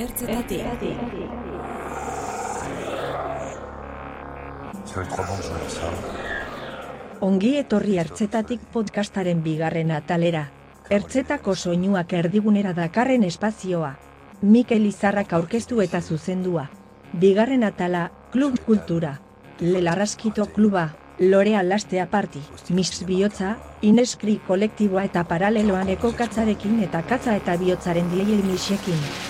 Ertzetatik. Ongi etorri ertzetatik podcastaren bigarren atalera. Ertzetako soinuak erdigunera dakarren espazioa. Mikel Izarrak aurkeztu eta zuzendua. Bigarren atala, Klub Kultura. Lelarraskito Kluba, Lorea Lastea Party, Mix Bihotza, Ineskri kolektiboa eta paraleloaneko katzarekin eta katza eta bihotzaren diei misekin.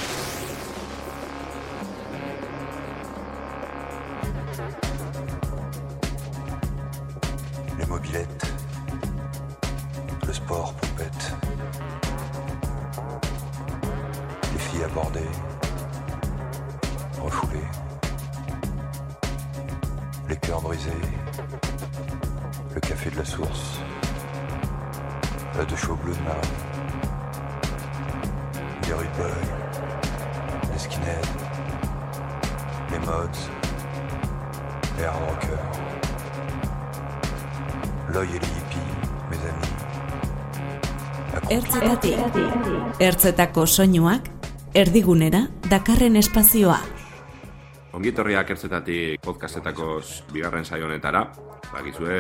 Ertzetako soinuak erdigunera dakarren espazioa. Ongitorriak ertzetatik podcastetako bigarren saio honetara, bakizue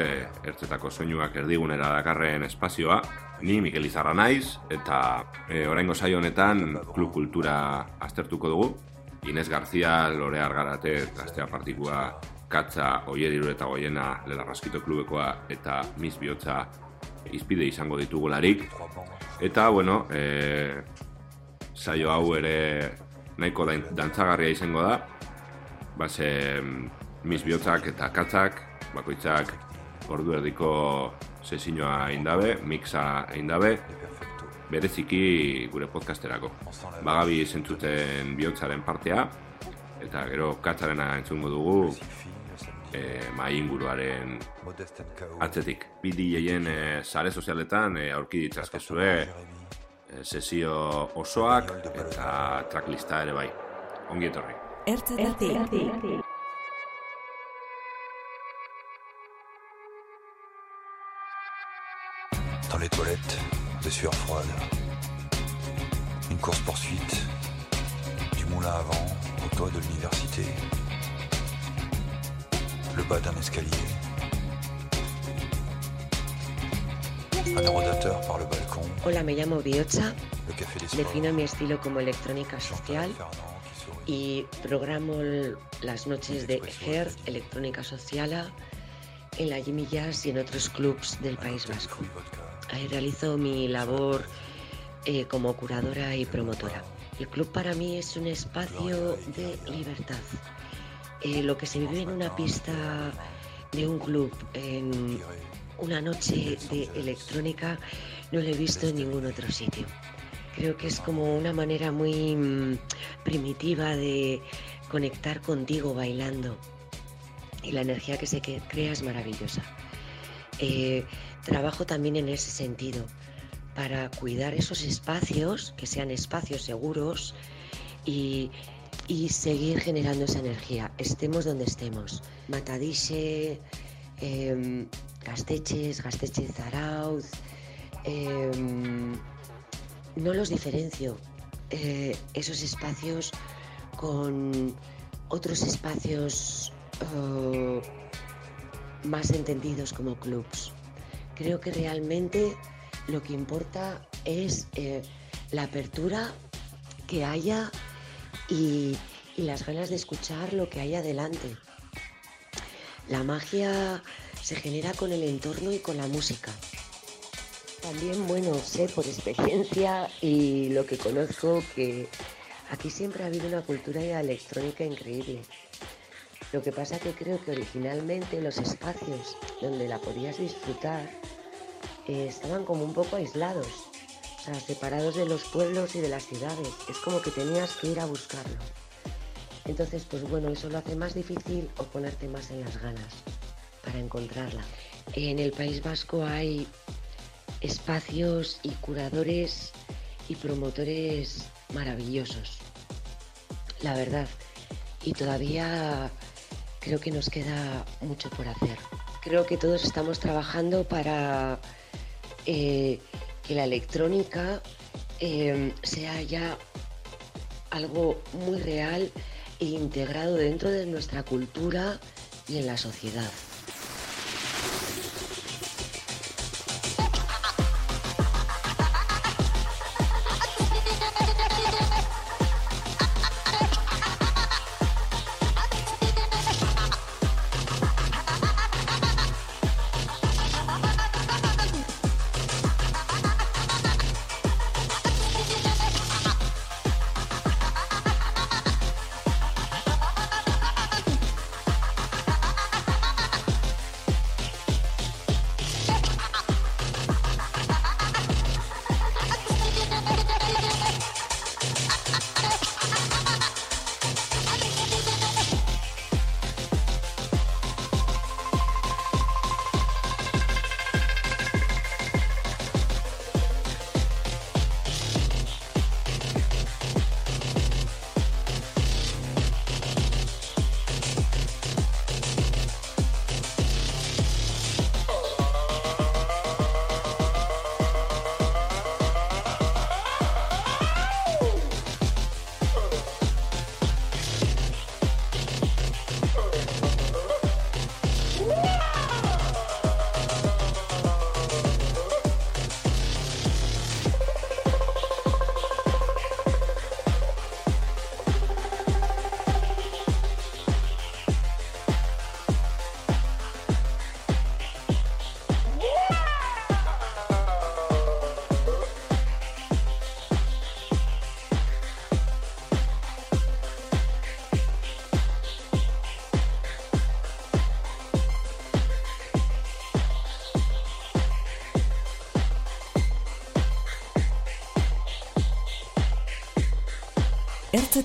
ertzetako soinuak erdigunera dakarren espazioa, ni Mikel Izarra naiz, eta e, oraingo saio honetan klub kultura aztertuko dugu. Inez Garzia, Lore Argarate, Gaztea Partikua, Katza, Oieriru eta Goiena, Lelarraskito klubekoa eta Miss Bihotza izpide izango ditugularik. Eta, bueno, e, saio hau ere nahiko dantzagarria izango da. Base, Miss Bihotzak eta Katzak, bakoitzak ordu erdiko sesinoa indabe, mixa indabe, bereziki gure podcasterako. Bagabi zentzuten bihotzaren partea, eta gero katzarena entzungo dugu e, mai inguruaren atzetik. Bi DJen e, sare sozialetan e, aurki ditzazkezue e, sesio osoak eta tracklista ere bai. Ongi etorri. Ertzetatik. Dans les toilettes, des sueurs froides. Une course-poursuite. Du moulin à vent au toit de l'université. Le bas d'un escalier. Un rodateur par le balcon. Hola, me llamo sports. defino mi estilo como electrónica social y programo las noches de Her, electrónica sociala, en la Jimmy Jazz y en otros clubs del País Vasco. Ahí realizo mi labor eh, como curadora y promotora. El club para mí es un espacio de libertad. Eh, lo que se vive en una pista de un club, en una noche de electrónica, no lo he visto en ningún otro sitio. Creo que es como una manera muy mm, primitiva de conectar contigo bailando. Y la energía que se crea es maravillosa. Eh, trabajo también en ese sentido, para cuidar esos espacios, que sean espacios seguros y, y seguir generando esa energía, estemos donde estemos. Matadixe, em, Gasteches, Gasteche Zarauz, em, no los diferencio, eh, esos espacios con otros espacios eh, más entendidos como clubs. Creo que realmente lo que importa es eh, la apertura que haya y, las ganas de escuchar lo que hay adelante. La magia se genera con el entorno y con la música. También, bueno, sé por experiencia y lo que conozco que aquí siempre ha habido una cultura electrónica increíble. Lo que pasa que creo que originalmente los espacios donde la podías disfrutar eh, estaban como un poco aislados, o sea, separados de los pueblos y de las ciudades. Es como que tenías que ir a buscarlo. Entonces, pues bueno, eso lo hace más difícil o ponerte más en las ganas para encontrarla. En el País Vasco hay espacios y curadores y promotores maravillosos, la verdad. Y todavía creo que nos queda mucho por hacer. Creo que todos estamos trabajando para eh, que la electrónica eh, sea ya algo muy real e integrado dentro de nuestra cultura y en la sociedad.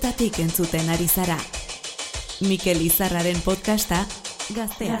Ertzetatik entzuten ari zara. Mikel Izarraren podcasta Gaztea.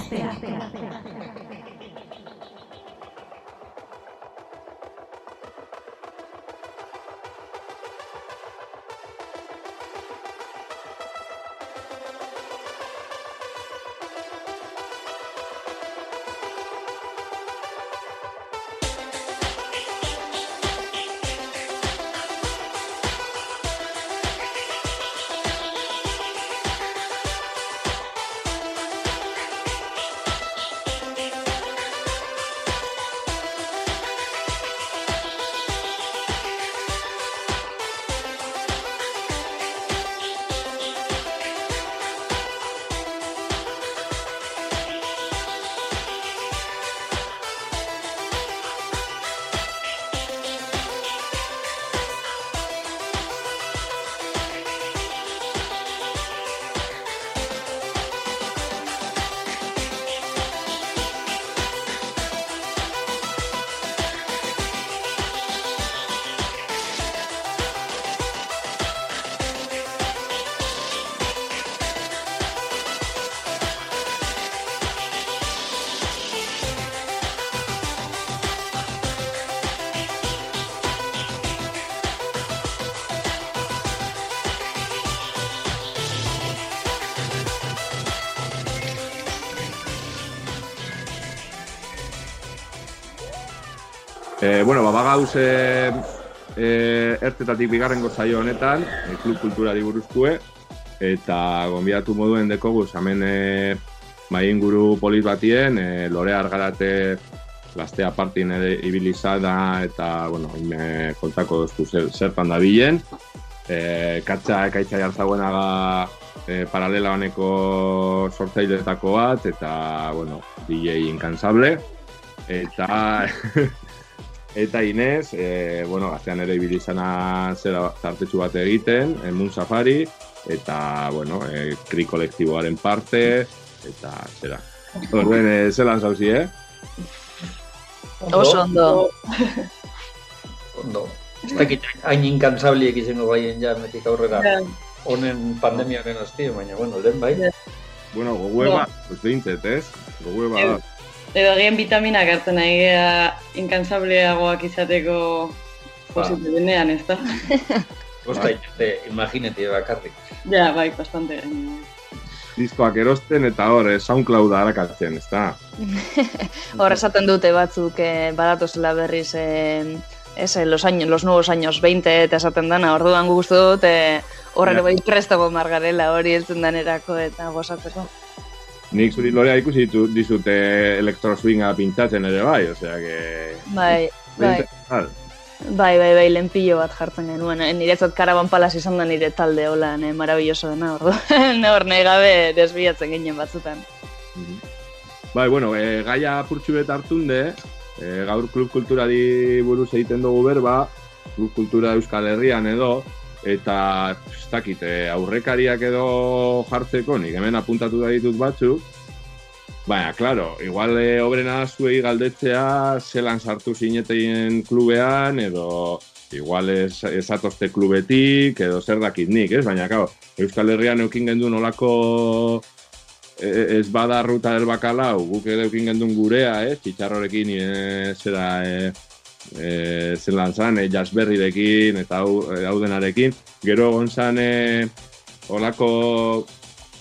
E, bueno, ba, bagauz e, e, ertetatik bigarrengo zaio honetan, e, klub kulturari buruzkue, eta gonbidatu moduen deko guz, hemen e, mai inguru polit batien, e, lore argarate gaztea partin ere ibilizada eta, bueno, ime kontako doztu zer, zertan da bilen. E, katxa ekaitza jartzauenaga e, paralela honeko sortzailetako bat, eta, bueno, DJ incansable. Eta Eta Inez, e, bueno, gaztean ere ibili izana zera zartetxu bat egiten, Moon Safari, eta, bueno, e, kri kolektiboaren parte, eta zera. Orden, e, zelan zauzi, eh? Oso ondo. Ondo. Ez dakit hain inkansabliek izango baien ja, metik aurrera. Honen pandemia honen azti, baina, bueno, lehen bai. Bueno, gogueba, pues beintet, ez? Gogueba da. Edo egin vitaminak hartzen nahi gea inkansableagoak izateko posible denean, ez da? Osta, te, imagineti bakarrik. Ja, bai, bastante. Diskoak erosten eta hor, eh, SoundCloud harakatzen, ez da? Hor esaten dute batzuk eh, badatozela berriz eh, ez, eh, los, años, los nuevos años 20 eta esaten dana, orduan guztu dut eh, horren bai prestago margarela hori ez danerako eta gozatzeko. Nik zuri lorea ikusi ditu, dizute elektro swinga pintzatzen ere bai, osea que... Bai, bai. Bai, bai, bai, lenpillo bat jartzen genuen. Niretzat karaban palas izan da nire talde hola, ne, marabilloso dena, ordu. hor, nahi gabe desbiatzen ginen batzutan. Bai, bueno, e, gaia purtsu bet hartunde, e, gaur klub kultura di buruz egiten dugu berba, klub kultura euskal herrian edo, eta ez dakit, e, aurrekariak edo jartzeko, nik hemen apuntatu da ditut batzuk, Baina, klaro, igual e, obrena zuei galdetzea zelan sartu zinetein klubean, edo igual ez, ez atozte klubetik, edo zer dakit nik, ez? Baina, klaro, Euskal Herrian eukin gendu nolako e, ez bada ruta del bakalau, guk eukin gendun gurea, ez? Txitxarrorekin e, zera e, e, zelan zan, e, jasberrirekin eta hau, hau denarekin. Gero gonzan e, olako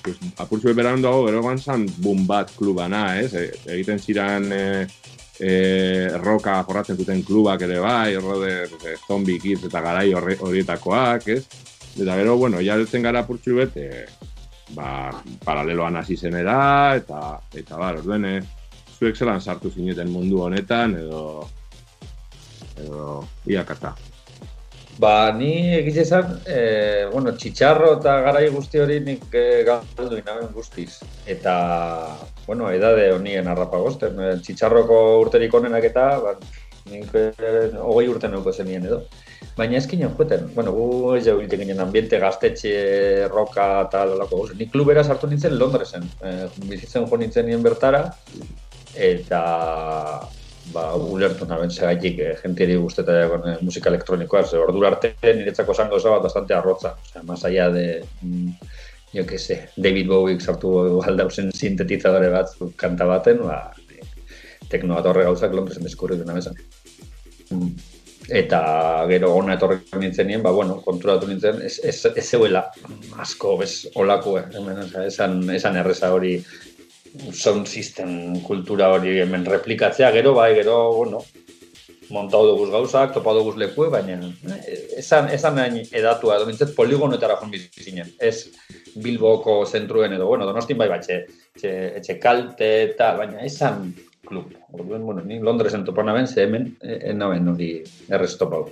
pues, apurtzu beberan dago, bero zan boom bat klubana, ez? E, egiten ziran e, e, roka jorratzen duten klubak ere bai, rode, e, zombie kids eta garai horietakoak, ez? Eta gero, bueno, ja dutzen gara apurtzu bet, e, ba, paraleloan hasi zenera, eta, eta bar, orduen, e, zuek zelan sartu zineten mundu honetan, edo, edo, iakata. Ba, ni egiz esan, e, bueno, txitxarro eta garai guzti hori nik e, galdu inaben guztiz. Eta, bueno, edade honien arrapa gozten. E, txitxarroko urterik onenak eta, ba, nik e, hogei urte neuko zenien edo. Baina ez kinen jueten, bueno, gu ez jau ginen ambiente gaztetxe, roka eta lalako guzti. Nik klubera sartu nintzen Londresen, e, bizitzen jo nintzen nien bertara, eta ba, ulertu naben segaitik eh, jentieri guzteta eh, musika elektronikoa, ze ordu arte niretzako esango bat bastante arrotza, o sea, más allá de, mm, yo que sé, David Bowie sartu aldauzen sintetizadore bat kanta baten, ba, tekno bat horre gauzak Londresen deskurri dena bezan. Mm. Eta gero ona etorri nintzen ba, bueno, konturatu nintzen, ez, ez, ez zeuela asko, bez, olako, eh, esan, esan erreza hori sound system kultura hori hemen replikatzea, gero bai, gero, bueno, montau dugu gauzak, topa dugu leku, baina eh, esan, esan edatua, edo mintzet poligonetara joan bizinen, ez Bilboko zentruen edo, bueno, donostin bai batxe, etxe, etxe kalte eta, baina esan klub. Orduen, bueno, ni Londresen topa naben, ze hemen, eh, en naben hori errestopau.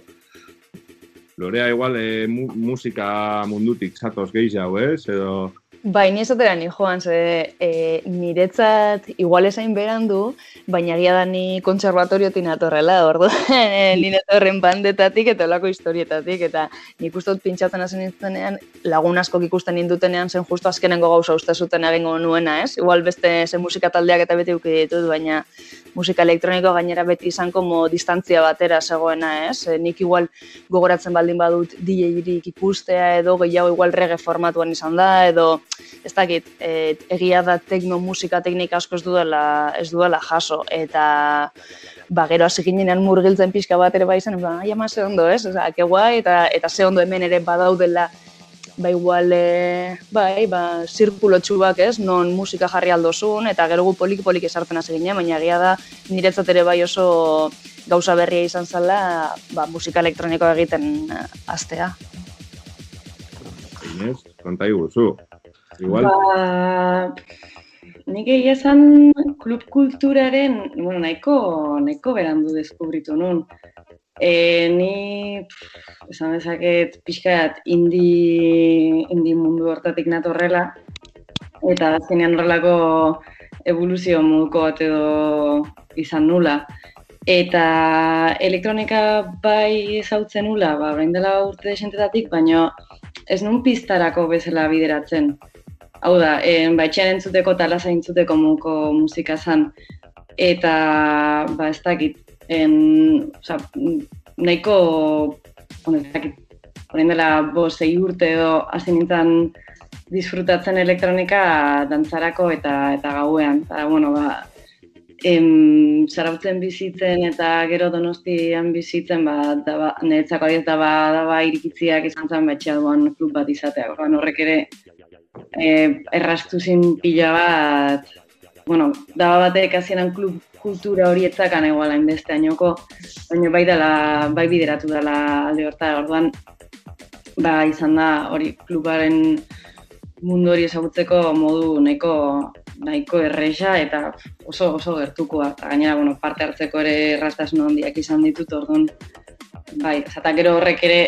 Lorea igual e, mu musika mundutik zatoz gehiago, ez? Edo Bai, ni esatera ni joan, ze e, niretzat igual esain berandu, baina gira da ni kontserbatoriotin atorrela, ordu, ni netorren bandetatik eta olako historietatik, eta nik ustot pintxatzen hasi nintzenean, lagun asko ikusten indutenean zen justo azkenengo gauza uste zuten egingo nuena, ez? Igual beste zen musika taldeak eta beti uki ditut, baina musika elektroniko gainera beti izan como distantzia batera zegoena, ez? Nik igual gogoratzen baldin badut DJ ikustea edo gehiago igual rege formatuan izan da, edo ez dakit, e, egia da tekno musika teknika asko ez duela, ez duela jaso, eta ba, gero hasi ginean murgiltzen pixka bat ere bai zen, ba, ai ama ze ondo, ez? Osa, ke guai, eta, eta ze ondo hemen ere badaudela, ba, igual, e, bai, ba, zirkulo txubak, ez? Non musika jarri aldozun, eta gero gu polik-polik esartzen hasi ginean, baina egia da, niretzat ere bai oso gauza berria izan zala, ba, musika elektronikoa egiten astea. Inez, konta iguzu. Igual. Ba, nik egia esan klub kulturaren, bueno, nahiko, nahiko berandu deskubritu nun. E, ni, esan dezaket, pixkat indi, indi mundu hortatik natorrela, eta azkenean horrelako evoluzio moduko bat edo izan nula. Eta elektronika bai ezautzen nula, ba, dela urte desentetatik, baina ez nun piztarako bezala bideratzen. Hau da, en, ba, entzuteko eta lasa entzuteko muko musika zan. Eta, ba, ez dakit, en, oza, nahiko, bueno, ez dakit, horrein dela bo, zei urte edo hasi nintzen disfrutatzen elektronika dantzarako eta eta gauean. Eta, bueno, ba, em, zarautzen bizitzen eta gero donostian bizitzen, ba, da, ba, niretzako ba, da, ba, irikitziak izan zen betxea duan klub bat izatea. Horrek ere, e, errastu zin pila bat, bueno, daba batek azienan klub kultura hori etzakan eguala inbeste ainoko, baina bai dela, bai bideratu dela alde horta, orduan, ba, izan da hori klubaren mundu hori ezagutzeko modu nahiko nahiko erresa eta oso oso gertukoa. Eta gainera, bueno, parte hartzeko ere errastasun handiak izan ditut, orduan, bai, zata gero horrek ere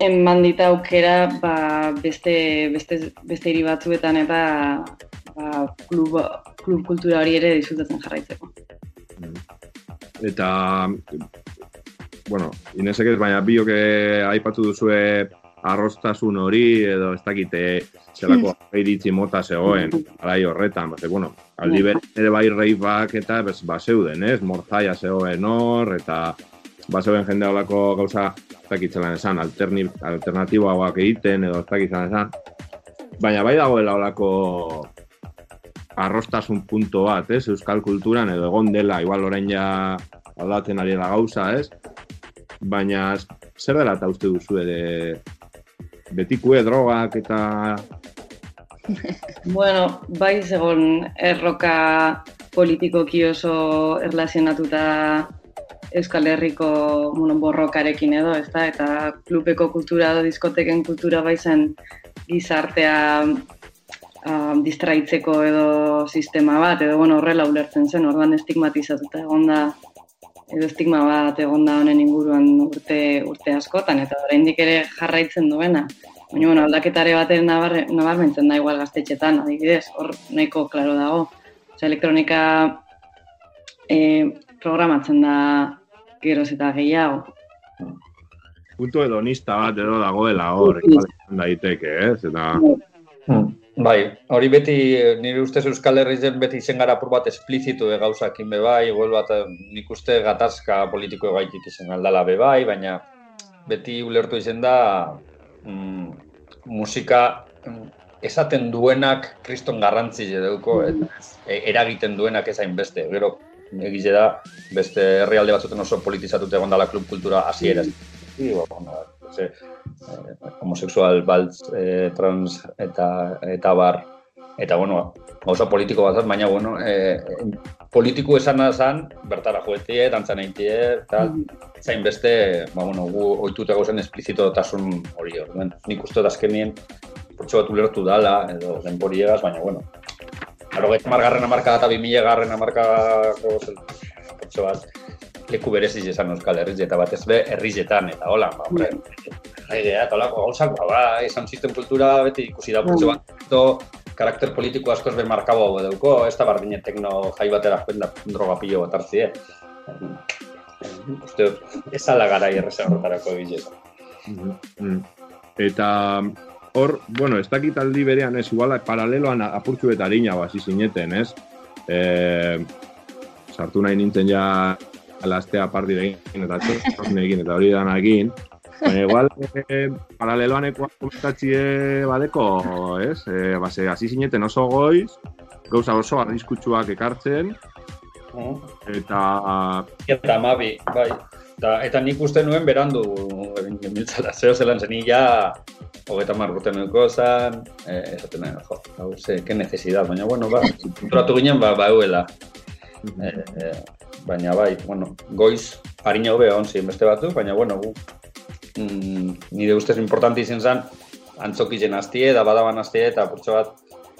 eman dit aukera ba, beste, beste, beste hiri batzuetan eta ba, klub, klub kultura hori ere disfrutatzen jarraitzeko. Eta, bueno, Inesek ez, baina biok aipatu duzue arrostasun hori edo ez dakite zelako hmm. iritzi mota zegoen alai horretan, bate, bueno, aldi ber, ere bai reibak eta bez, ba zeuden, ez, morzaia zegoen hor, eta ba zeuden jende holako gauza ez dakitzelan esan, alterni, alternatiboagoak egiten edo ez dakitzelan esan, baina bai dagoela holako arrostasun punto bat, ez, euskal kulturan edo egon dela, igual orain ja aldatzen ari da gauza, ez, baina zer dela eta uste duzu ere? Betikue drogak eta... bueno, bai zegoen erroka politikoki oso erlazionatuta Euskal Herriko bueno, borrokarekin edo, ezta? Eta klubeko kultura edo diskoteken kultura bai zen gizartea um, distraitzeko edo sistema bat, edo bueno, horrela ulertzen zen, orduan estigmatizatuta egonda edo estigma bat egonda honen inguruan urte urte askotan eta oraindik ere jarraitzen duena. Baina bueno, aldaketare baten nabar nabarmentzen da igual gaztetxetan, adibidez, hor nahiko claro dago. Osea, elektronika eh, programatzen da geroz eta gehiago. Punto hedonista bat edo dagoela hor, izan daiteke, ez? Eta... Hmm. Bai, hori beti, nire ustez Euskal Herrizen beti izen gara apur bat esplizitu e gauzakin be bai, igual bat nik uste gatazka politiko gaitik izen aldala be bai, baina beti ulertu izen da mm, musika mm, esaten duenak kriston garrantzi eduko, eta e, eragiten duenak ezain beste. Gero, egize da, beste herrialde batzuten oso politizatute egon klub kultura hasiera. Mm. Ba, ze, eh, homosexual, baltz, eh, trans eta eta bar eta bueno, gauza politiko bat baina bueno, eh, politiko esan zan, bertara joetie, dantzan eitie, tal, mm. zain beste, ba, bueno, gu oituta gauzen esplizito tasun hori hori. Nik uste azkenien, portxo bat ulertu dala, edo denpori egaz, baina, bueno, Aro, margarren amarka eta bimile garren amarka portxo bat, leku bereziz esan Euskal Herriz eta bat ez be, herrizetan, eta hola, ba, hombre, aidea, eta holako gauzak, ba, ba, izan sistem kultura beti ikusi da, putze bat, to, karakter politiko askoz be markabo hau eduko, ez da bardine tekno jai batera da droga pilo bat hartzi, eh? Uste, ez ala gara irreza horretarako egiteko. Mm-hmm. Eta hor, bueno, ez dakit aldi berean ez, igual paraleloan apurtzu eta harina basi zineten, ez? E, sartu nahi nintzen ja alastea parti egin eta txosne egin eta hori dana egin. Baina igual, eh, paraleloan eko komentatxie badeko, ez? Eh, base, hasi zineten oso goiz, gauza oso arriskutsuak ekartzen, eta... Eta mabi, bai. Da, eta nik uste nuen berandu, miltzala, zeo zelan zen ja, hogeta marruten nuko zan, eh, esaten nahi, jo, hau, ze, ke necesidad, baina, bueno, ba, zinturatu ginen, ba, ba, euela. Eh, eh, baina bai, bueno, goiz harina hobe on beste batu, baina bueno, gu, mm, nire ustez importanti izen zen, antzokizen hastie da badaban hastie eta portxo bat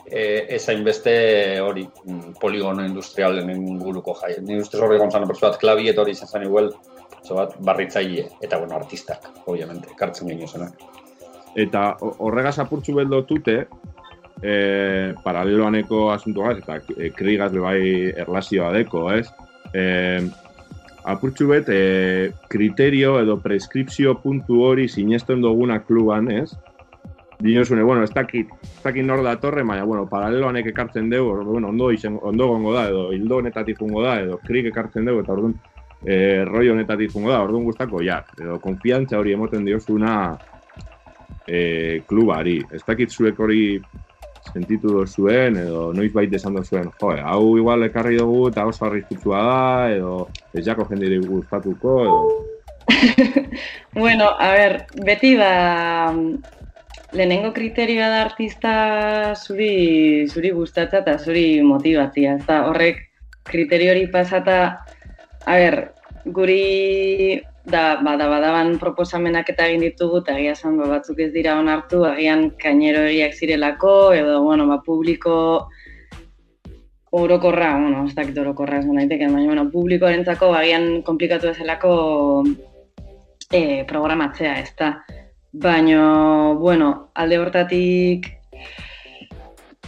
e, ezain beste hori mm, poligono industrialen inguruko jai. Nire ustez horri gontzan portxo bat klabi eta hori izen zen igual, bat barritzaile eta bueno, artistak, obviamente, kartzen genio zenak. Eta horregaz apurtzu beldo tute, eh, paraleloaneko asuntuagaz, eta e, krigaz bai erlazioa deko, ez? eh, apurtxu bet, eh, kriterio edo preskripzio puntu hori sinesten duguna kluban, ez? Dinosune, bueno, ez dakit, ez dakit nor da torre, baina, bueno, paralelo hanek ekartzen dugu, bueno, ondo, izen, ondo gongo da, edo hildo honetatik fungo da, edo krik ekartzen dugu, eta orduan, eh, roi honetatik fungo da, orduan guztako, ja, edo konfiantza hori emoten diozuna eh, klubari. Ez dakit zuek hori sentitu zuen edo noiz baita esan zuen, jo, hau igual ekarri dugu eta oso arriskutsua da, edo ez jako jendire gustatuko, edo... bueno, a ver, beti da lehenengo kriterioa da artista zuri, zuri gustatza eta zuri motivatzia, ez horrek kriterio hori pasata, a ver, guri da, bada, badaban proposamenak eta egin ditugu, eta egia esan ba, batzuk ez dira onartu, agian kainero egiak zirelako, edo, bueno, ba, publiko orokorra, bueno, ez dakit orokorra esan daiteke, baina, bueno, publikoarentzako agian komplikatu ezelako e, programatzea, ez da. Baina, bueno, alde hortatik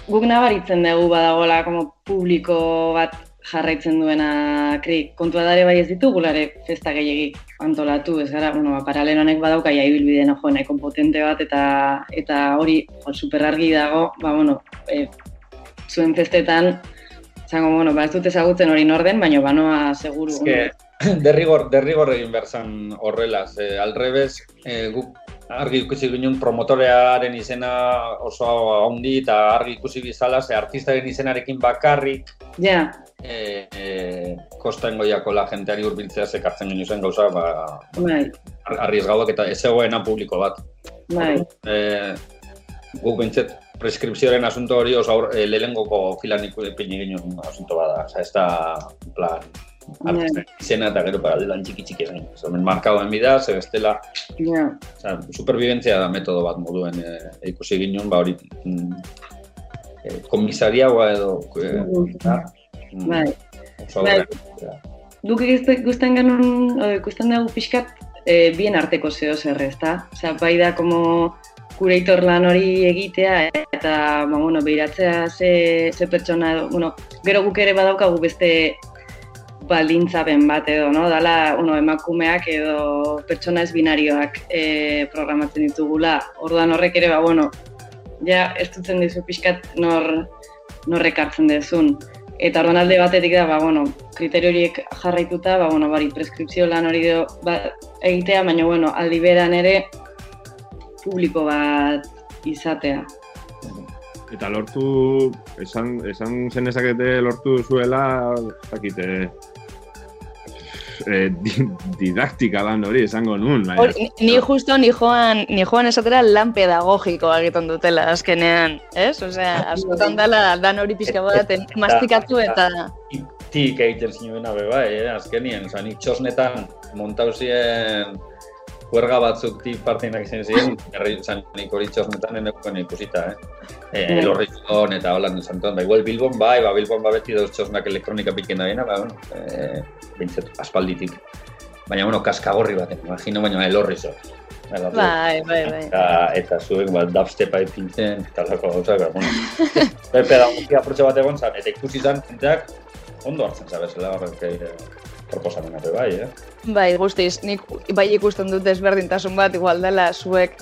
guk nabaritzen dugu badagoela como publiko bat jarraitzen duena kri, kontua dare bai ez ditugulare festa gehiagik antolatu, ez gara, bueno, ba, paralelo honek badauka ja ibilbide no, nahiko potente bat eta eta hori jo, super argi dago, ba, bueno, e, zuen festetan zango, bueno, ba, ez dut ezagutzen hori norden, baina banoa seguru. Derrigor, derrigor egin behar zan horrela, ze alrebez, e, guk argi ikusi ginen promotorearen izena oso handi eta argi ikusi bizala, ze artistaren izenarekin bakarrik, Ja, e, e, kostengo jako la jenteari urbiltzea zekartzen ginen zen gauza, ba, bai, ar- arriesgadoak eta ez zegoena publiko bat. bai, E, guk bintzet preskripzioaren asunto hori oso aur, e, lehengoko filan ipini ginen asunto bada. Ez da, plan, artisten izena eta gero para lan txiki txiki egin. Osa, men markadoen bida, ze bestela, ja, osa, superviventzia da metodo bat moduen e, ikusi ginen, ba hori, mm, e, komisariagoa edo, e, da, bai. oso Bai. ikusten genuen, ikusten dugu pixkat, e, bien arteko zeo zer, ezta? Osea, bai da, como curator lan hori egitea, eh? eta, ba, bueno, behiratzea ze, ze pertsona, bueno, gero guk ere badaukagu beste baldintzapen bat edo, no? Dala, bueno, emakumeak edo pertsona ez binarioak e, programatzen ditugula. Orduan horrek ere, ba, bueno, ja, ez dutzen dizu pixkat nor, norrek dezun. Eta orduan alde batetik da, ba, bueno, kriterio horiek jarraituta, ba, bueno, bari, preskripzio lan hori do, ba, egitea, baina, bueno, aldi beran ere publiko bat izatea. Eta lortu, esan, esan zen ezakete lortu zuela, ez eh, eh, di, didaktika lan hori esango nun. baina- Hor, ni- ni justo ni joan, ni joan esatera lan pedagogikoa egiten dutela azkenean, ez? Osea, askotan dela dan hori pixka bat mastikatu eta tik egiten zinuena be bai, eh? azkenien, oza, nik txosnetan montauzien huerga batzuk ti parteinak izan ziren, herri, zan, nik hori txosnetan ikusita, eh? E, elorri zon eta holan esan ba, igual Bilbon bai, ba, Bilbon ba beti dauz txosnak elektronika piken da bina, ba, bueno, e, bintzet, aspalditik. Baina, bueno, kaskagorri baten, imagino, baina elorri. Elorri. bai, bai, bai. Eta, eta zuek, ba, dubstepa ipintzen, eta lako gauzak, ba, bueno. Be, pedagogia bat egon zan, eta ikusi zan, jenteak, ondo hartzen zabezela horrek proposamena be bai, eh? Bai, guztiz, nik bai ikusten dut desberdintasun bat, igual dela zuek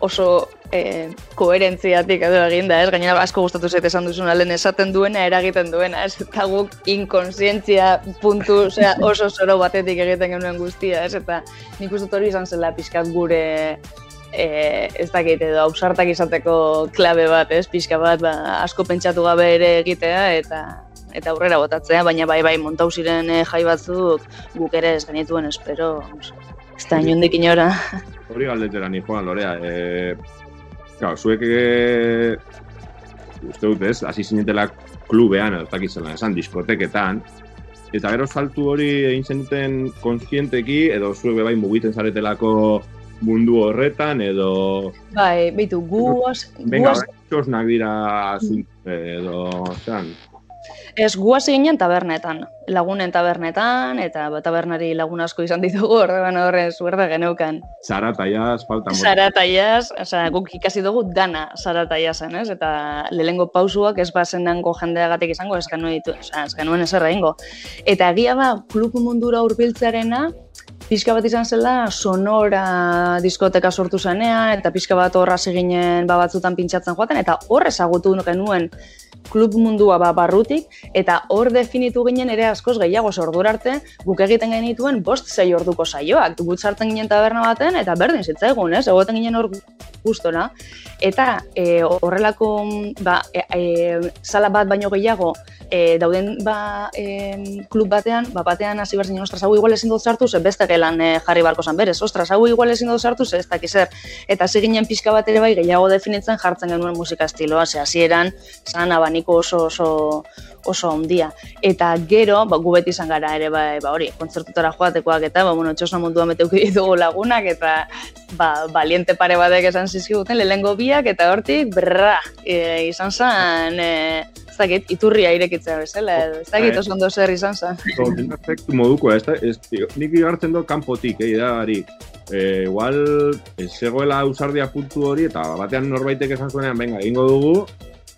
oso eh, koherentziatik edo eginda, ez? Gainera asko gustatu zait esan duzuna lehen esaten duena eragiten duena, ez? Eta guk inkonsientzia puntu, osea, oso zoro batetik egiten genuen guztia, ez? Eta nik uste hori izan zela pixkat gure eh, ez dakit edo ausartak izateko klabe bat, ez? Pixka bat, ba, asko pentsatu gabe ere egitea eta eta aurrera botatzea, baina bai bai montau ziren eh, jai batzuk guk ere ez genituen espero, ez da inondik inora. Hori galdetera ni joan, Lorea. E, claro, zuek e, uste dut ez, hasi zinetela klubean, ez dakit zelan esan, diskoteketan, eta gero saltu hori egin zenuten konskienteki, edo zuek bai mugitzen zaretelako mundu horretan, edo... Bai, beitu, guaz, Venga, guaz, dira zunt, edo... Zeran, ez guaz ginen tabernetan, lagunen tabernetan, eta tabernari lagun asko izan ditugu, orduan horre zuerde geneukan. zarataiaz, falta mota. Sarataiaz, osea, guk ikasi dugu dana sarataiazen, ez? Eta lehengo pausuak ez bazendango jendeagatik izango, ez genuen, ditu, osea, ez genuen ezer egingo. Eta egia ba, klub mundura hurbiltzearena, pixka bat izan zela sonora diskoteka sortu zenean, eta pixka bat horra ginen ba, batzutan pintxatzen joaten, eta hor ezagutu genuen klub mundua ba, barrutik, eta hor definitu ginen ere askoz gehiago ordura arte, guk egiten genituen bost sei orduko saioak. Gut sartzen ginen taberna baten, eta berdin zitzaigun, ez? Egoten ginen hor gustora. Eta e, horrelako ba, e, e, sala bat baino gehiago e, dauden ba, e, klub batean, ba, batean hasi behar zinen, ostras, hau igual ezin dut sartu, ze beste gelan e, jarri barko zan berez, ostras, hau igual ezin dut sartu, ze ez dakiz zer. Eta hasi ginen pixka bat ere bai gehiago definitzen jartzen genuen musika estiloa, ze hasieran zan abaniko oso oso oso ondia. Eta gero, ba, gu beti izan gara ere, ba, ba hori, kontzertutara joatekoak eta, ba, bueno, txosna munduan meteuki ditugu lagunak, eta ba, baliente pare batek esan zizkiguten, lehengo biak, eta hortik, brra, e, izan zen, e, ez dakit, iturria irekitzea bezala, edo, ez dakit oso ondo zer izan zen. efektu moduko, ez da, ez, nik igartzen dut kanpotik, eh, da, e, igual, ez zegoela usardia puntu hori, eta batean norbaitek esan zuenean, venga, egingo dugu,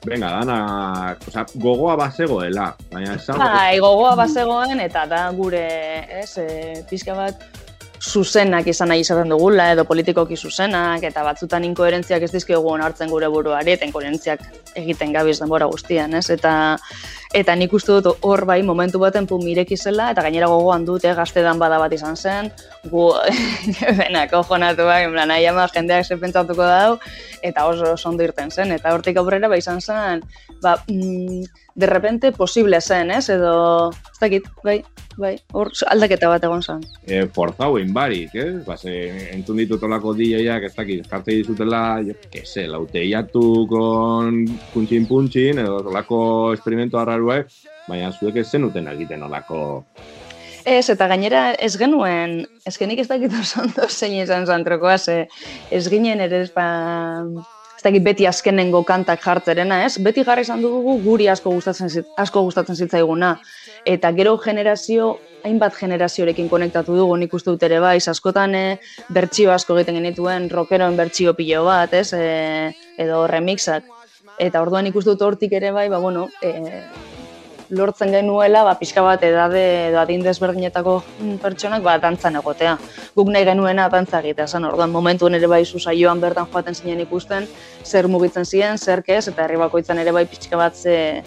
venga, dana, oza, gogoa bazegoela, baina ez Bai, gogoa bazegoen, eta da gure, ez, e, pizka bat, zuzenak izan nahi izaten dugula, edo politikoki zuzenak, eta batzutan inkoherentziak ez dizkiogu hartzen gure buruari, eta inkoherentziak egiten gabiz denbora guztian, ez? Eta, eta nik uste dut hor bai momentu baten pun mireki zela, eta gainera gogoan dut, eh, gaztedan bada bat izan zen, gu, benak, ojonatu bai, nahi ama jendeak ze pentsatuko dau, eta oso ondo irten zen, eta hortik aurrera bai izan zen, ba, mm, de repente posible zen, ez? Edo, ez dakit, bai, bai, hor aldaketa bat egon zen. E, forzau barik, ez? Ba, ze, entzun ditut olako DJak, ez dakit, jartze dizutela, jo, que se, lauteiatu kon puntxin puntxin, edo olako experimento arraruek, baina zuek ez zenuten egiten olako Ez, eta gainera ez genuen, ez ez dakit oso ondo zein izan zantrokoa, ze ez ginen ere ez, ba, ez dakit beti azkenengo kantak jartzerena, ez? Beti jarri izan dugu guri asko gustatzen zit, asko gustatzen zitzaiguna. Eta gero generazio hainbat generaziorekin konektatu dugu nik uste dut ere bai, askotan e, bertsio asko egiten genituen, rockeroen bertsio pilo bat, ez? E, edo remixak. Eta orduan ikustu dut hortik ere bai, ba, bueno, e, lortzen genuela, ba, pixka bat edade edo adin desberdinetako pertsonak ba, dantzan egotea. Guk nahi genuena dantza egitea, zen orduan momentu ere bai zuzaioan bertan joaten zinen ikusten, zer mugitzen ziren, zer kez, eta herri bakoitzan ere bai pixka bat ze,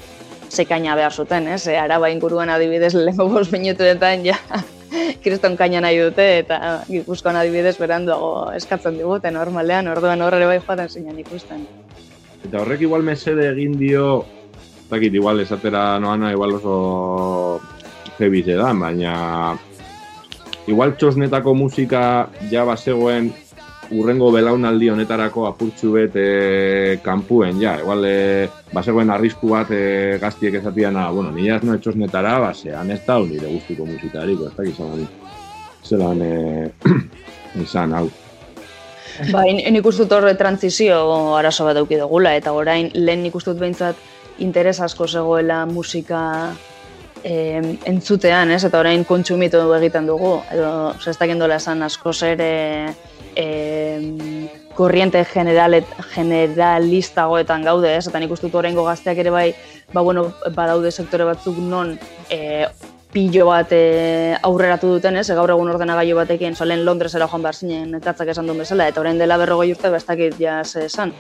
ze kaina behar zuten, ez? E, araba inguruan adibidez lehenko bost minutuetan, ja, kriston kaina nahi dute, eta gipuzkoan adibidez beranduago eskatzen digute normalean, orduan horre bai joaten zinen ikusten. Eta horrek igual mesede egin dio dakit, igual esatera noana, igual oso heavy da, baina igual txosnetako musika ja bazegoen urrengo belaunaldi honetarako apurtxu bet e, kanpuen, ja, igual e, bazegoen arrisku bat e, gaztiek esatian, ah, bueno, nire ez no etxosnetara, basean ez da, nire guztiko musikarik, ez dakit zelan, zelan e, izan, hau. Ba, nik uste horre transizio arazo bat eduki dugula, eta orain lehen nik uste dut behintzat interes asko zegoela musika e, entzutean, ez? Eta orain kontsumitu egiten dugu, edo zestak endola esan asko zer e, korriente generalet, generalistagoetan gaude, ez? Eta nik uste dut gazteak ere bai, ba, bueno, badaude sektore batzuk non e, pillo bat e, aurreratu duten, ez, gaur egun ordenagailu batekin, solen Londresera joan behar zinen, etatzak esan duen bezala, eta orain dela berrogoi urte bestakit ja esan.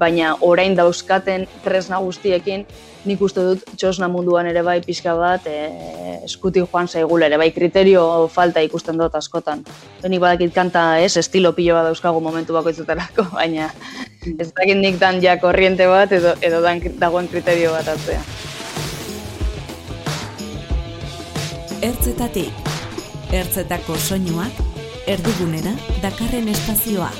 Baina orain dauzkaten tresna guztiekin, nik uste dut txosna munduan ere bai pixka bat e, eskuti joan zaigule ere bai kriterio falta ikusten dut askotan. Benik badakit kanta ez, estilo pilo bat dauzkagu momentu bakoitzuterako, baina ez dakit nik dan ja korriente bat edo, edo dan, dagoen kriterio bat atzea. Ertzetatik. Ertzetako soinuak erdigunera dakarren espazioa.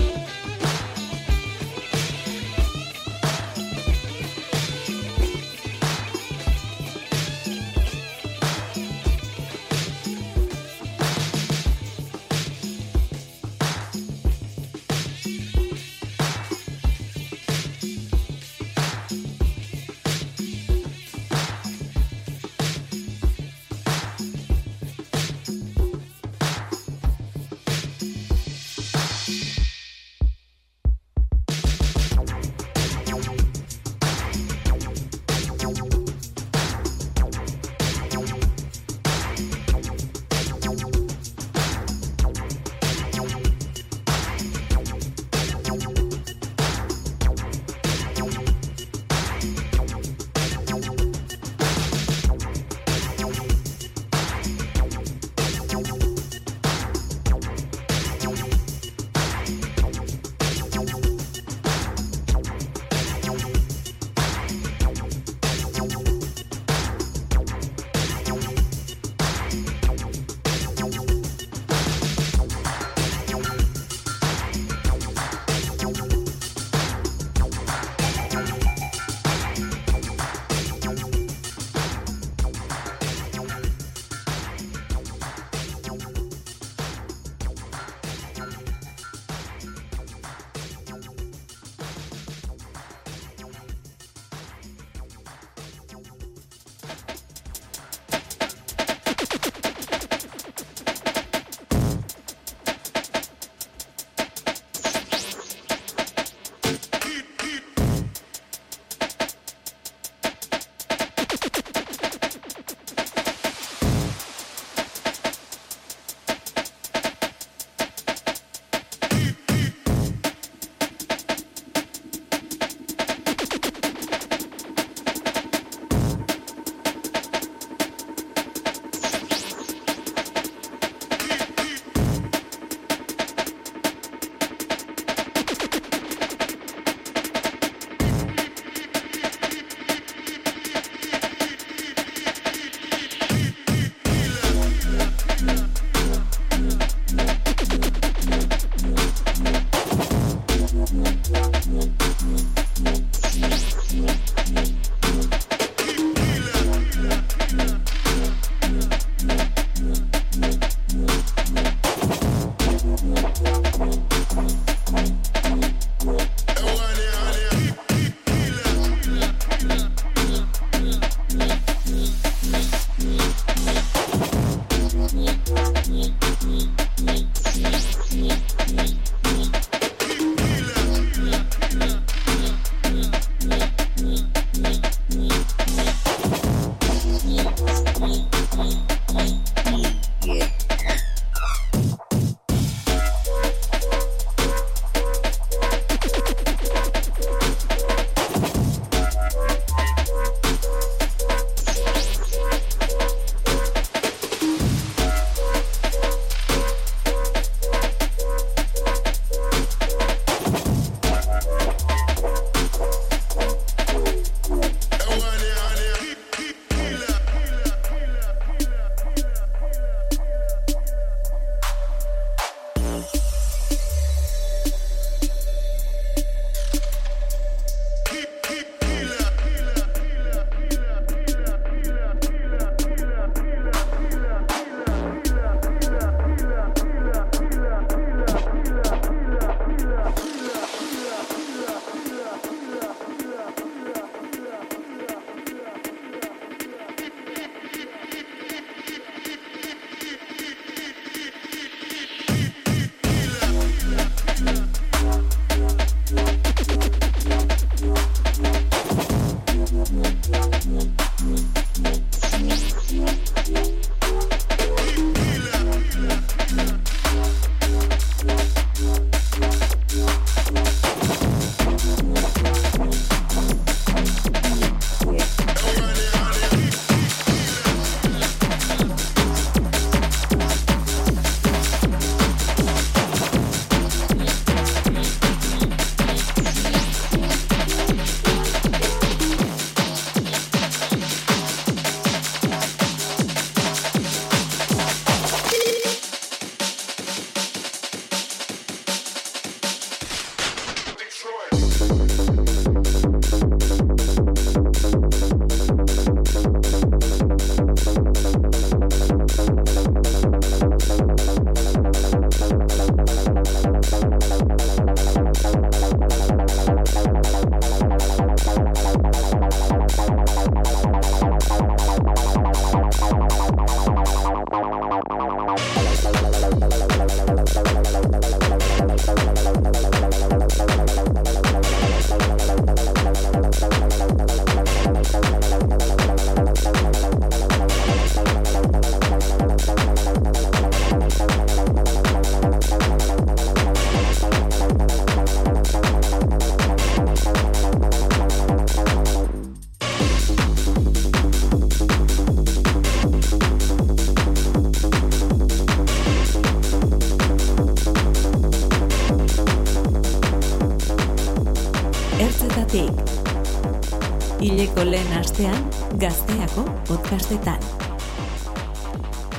Podcastetan.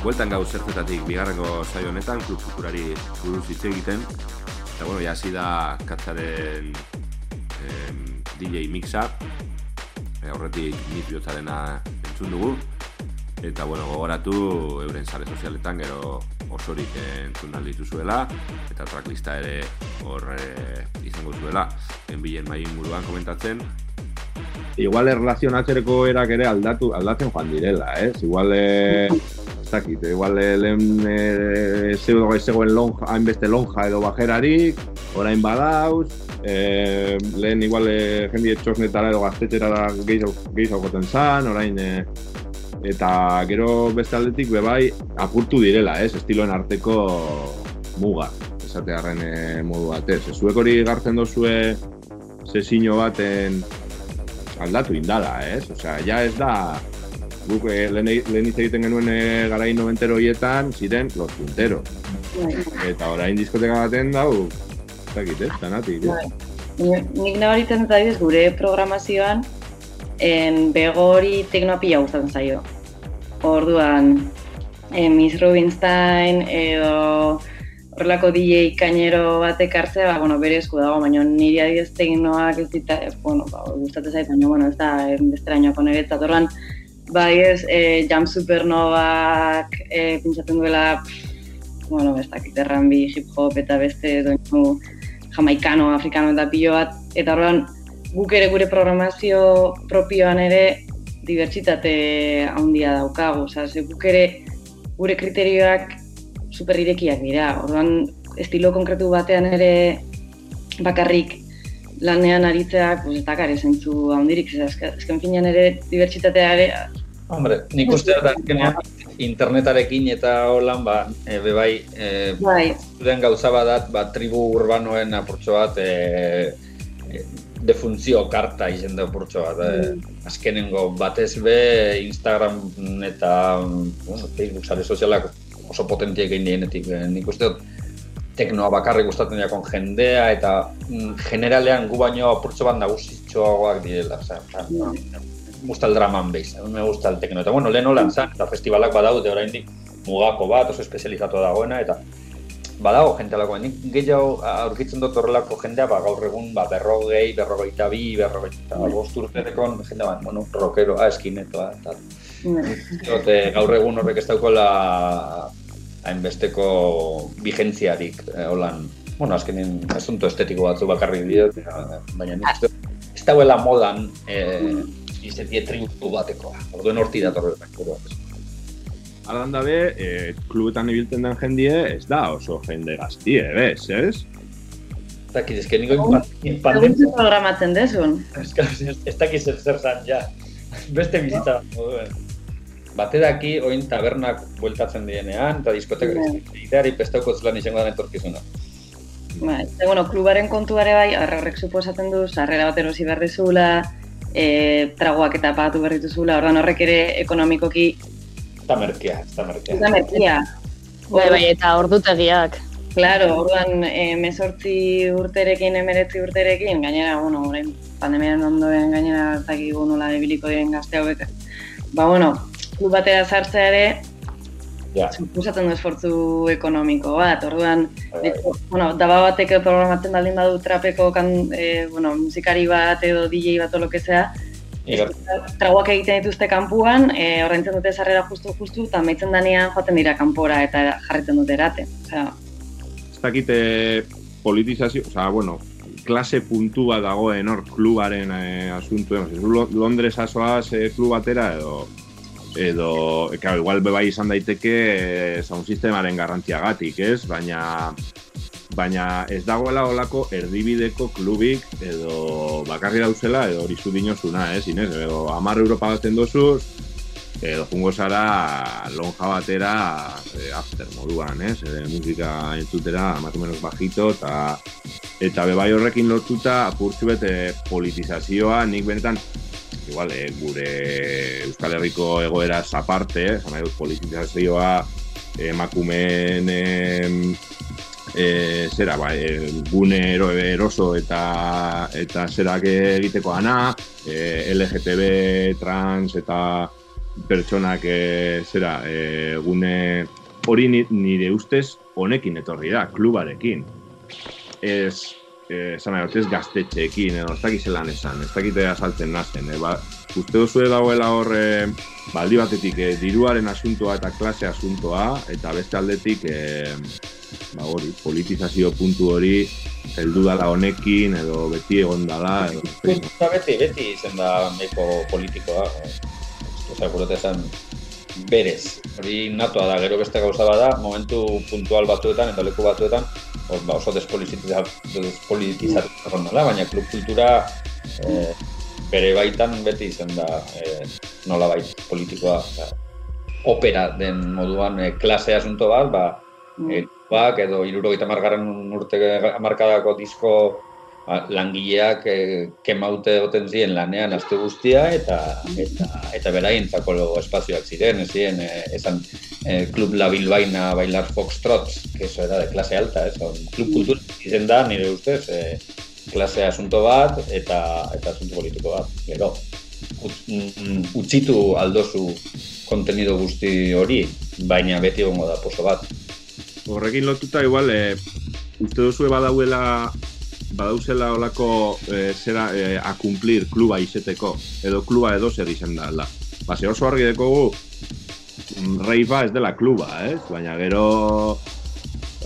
Bueltan gauz zertetatik bigarrengo saio honetan, klub futurari buruz hitz egiten. Eta bueno, jasi da katzaren em, DJ mixa. E, horretik nik bihotzarena entzun dugu. Eta bueno, gogoratu euren sare sozialetan gero osorik entzun alditu zuela. Eta tracklista ere hor e, izango zuela. Enbilen mai inguruan komentatzen. Igual erlazionatzereko erak ere aldatu, aldatzen joan direla, ez? Igual, eh, ez dakit, igual eh, lehen eh, zeudo zegoen lonja, hainbeste lonja edo bajerarik, orain badauz, eh, lehen igual eh, jendi txosnetara edo gaztetxera gehiago goten zan, orain eh, eta gero beste aldetik bebai apurtu direla, ez? Estiloen arteko muga, esatearen eh, modu batez. Zuek hori gartzen dozue sesino baten aldatu indala, ez? Osea, ja ez da guk eh, lehen, lehen hitz egiten genuen eh, garai noventero hietan, ziren los punteros. Eta orain diskoteka baten dau, ez dakit, ez? Zanatik, Bai. Ni- Nik nabaritzen dut adibidez gure programazioan en bego hori teknoa pila gustatzen zaio. Orduan, eh, Miss Rubinstein edo horrelako DJ kainero batek hartzea, ba, bueno, bere esku dago, baina niri adibidez teknoak ez dita, eh, bueno, ba, gustatzen zait, baina, bueno, ez da, eh, besterainoako niretzat. Orduan, ba, adibidez, eh, Jam Supernovak eh, pintzatzen duela, pff, bueno, ez dakit, erranbi, hip hop eta beste doinu jamaikano, afrikano eta pilo bat, eta orduan guk ere gure programazio propioan ere dibertsitate handia daukagu, osea, ze guk ere gure kriterioak super irekiak dira. Orduan, estilo konkretu batean ere bakarrik lanean aritzeak, pues, ez dakar zentzu handirik, azken finean ere dibertsitatea ere... Hombre, nik uste da azkenean internetarekin eta holan, ba, e, bebai, e, bai. den gauza badat, ba, tribu urbanoen apurtxo bat, e, e, defuntzio karta izen da apurtxo bat. E, azkenengo batez be Instagram eta bueno, Facebook sare sozialak oso potentiek egin dienetik. E, nik uste dut, teknoa bakarrik gustatzen jakon jendea eta mm, generalean gu baino apurtxo bat nagusitxoagoak direla. Osa, osa, me gusta el drama bass, me gusta el tekno. Eta bueno, lehen holan zan, eta festivalak badaude oraindik mugako bat, oso espezializatu dagoena, eta badago jente alako, nik gehiago aurkitzen dut horrelako jendea, ba, gaur egun ba, berrogei, berrogeita bi, berrogeita mm. bost urterekon, jende bat, bueno, rockero, ah, eskinetoa, eta mm. gaur egun horrek ez daukola hainbesteko vigentziarik, eh, holan, bueno, azkenin asunto estetiko batzu bakarrik dio, baina nik uste, ez dauela modan eh, izetie tributu batekoa, orduen horti datorretak. Alan dabe, eh, klubetan ibiltzen den jendie, ez da oso jende gaztie, bez, ez? Ez dakiz, ez que niko inpandemia... Egun programatzen desun. Ez dakiz zer zer zan, ja. Beste bizitza moduen. Bate daki, oin tabernak bueltatzen dienean, eta diskotek bai. ideari pestauko zelan izango den etorkizuna. Ba, eta, bueno, klubaren kontuare bai, horrek suposatzen du, sarrera bat erosi behar dezula, e, tragoak eta pagatu behar dituzula, ordan horrek ere ekonomikoki... Eta merkea, eta merkea. Eta merkea. Bai, bai, eta ordutegiak. Claro, orduan, e, mesortzi urterekin, emeretzi urterekin, gainera, bueno, orain, pandemiaren ondoen gainera, zakigu nola debiliko diren gazte hauek. Ba, bueno, klub batera sartzea ere, ja. suposatzen du esfortzu ekonomiko bat, orduan, bai, bai. bueno, daba batek programatzen baldin badu trapeko kan, e, bueno, musikari bat edo DJ bat o lokezea, traguak egiten dituzte kanpuan, e, ordaintzen dute sarrera justu-justu, eta maitzen danean joaten dira kanpora eta jarritzen dute erate. Osea, ez dakite politizazio, sea, bueno, klase puntu bat dagoen hor klubaren eh, asuntu, Londres asoaz eh, klub batera edo edo, claro, igual bebai izan daiteke e, sound sistemaren garrantziagatik, ez? Baina baina ez dagoela olako erdibideko klubik edo bakarri dauzela edo hori zu dinozuna, ez? Inez, edo amar Europa batzen dozuz, edo jungo zara lonja batera e, after moduan, ez? E, musika entzutera, más o menos bajito, eta eta bebai horrekin lotuta apurtzu bete politizazioa, nik benetan igual, eh, gure Euskal Herriko egoera aparte, eh, zan dut politizazioa emakumeen eh, eh, zera, ba, eh, gune ero, eroso eta eta zerak egiteko ana, eh, LGTB, trans eta pertsonak eh, zera, eh, gune hori nire ustez honekin etorri da, klubarekin. Ez, esan nahi, ez gaztetxeekin, edo ez dakiz zelan esan, ez dakite asaltzen nazen, eh, ba, uste duzu dagoela hor, eh, baldi batetik, eh, diruaren asuntoa eta klase asuntoa, eta beste aldetik, eh, ba, hori, politizazio puntu hori, heldu dala honekin, edo beti egon dala, edo... Eta beti, beti izen da meko politikoa. Osa, gurote esan, berez. Hori natoa da, gero beste gauza bada, momentu puntual batzuetan, eta leku batzuetan, ba, oso despolitizatu baina klub kultura e, bere baitan beti izan da e, nola bait politikoa. opera den moduan e, klase asunto bat, ba, mm. e, bak, edo irurogeita margarren urte markadako disko ba, langileak e, kemaute goten ziren lanean aste guztia eta eta eta beraintzako espazioak ziren, ziren e, esan e, Club La Bilbaina bailar foxtrot, que eso era de clase alta, eso, Club Kultur izen da nire ustez, e, klase asunto bat eta eta asunto politiko bat. Gero, mm, utzitu aldozu kontenido guzti hori, baina beti egongo da poso bat. Horrekin lotuta igual, e, uste duzu badauela badauzela olako e, zera e, a cumplir kluba izeteko, edo kluba edo zer izen da. Ba, oso argi dekogu, mm, reifa ez dela kluba, ez? Baina gero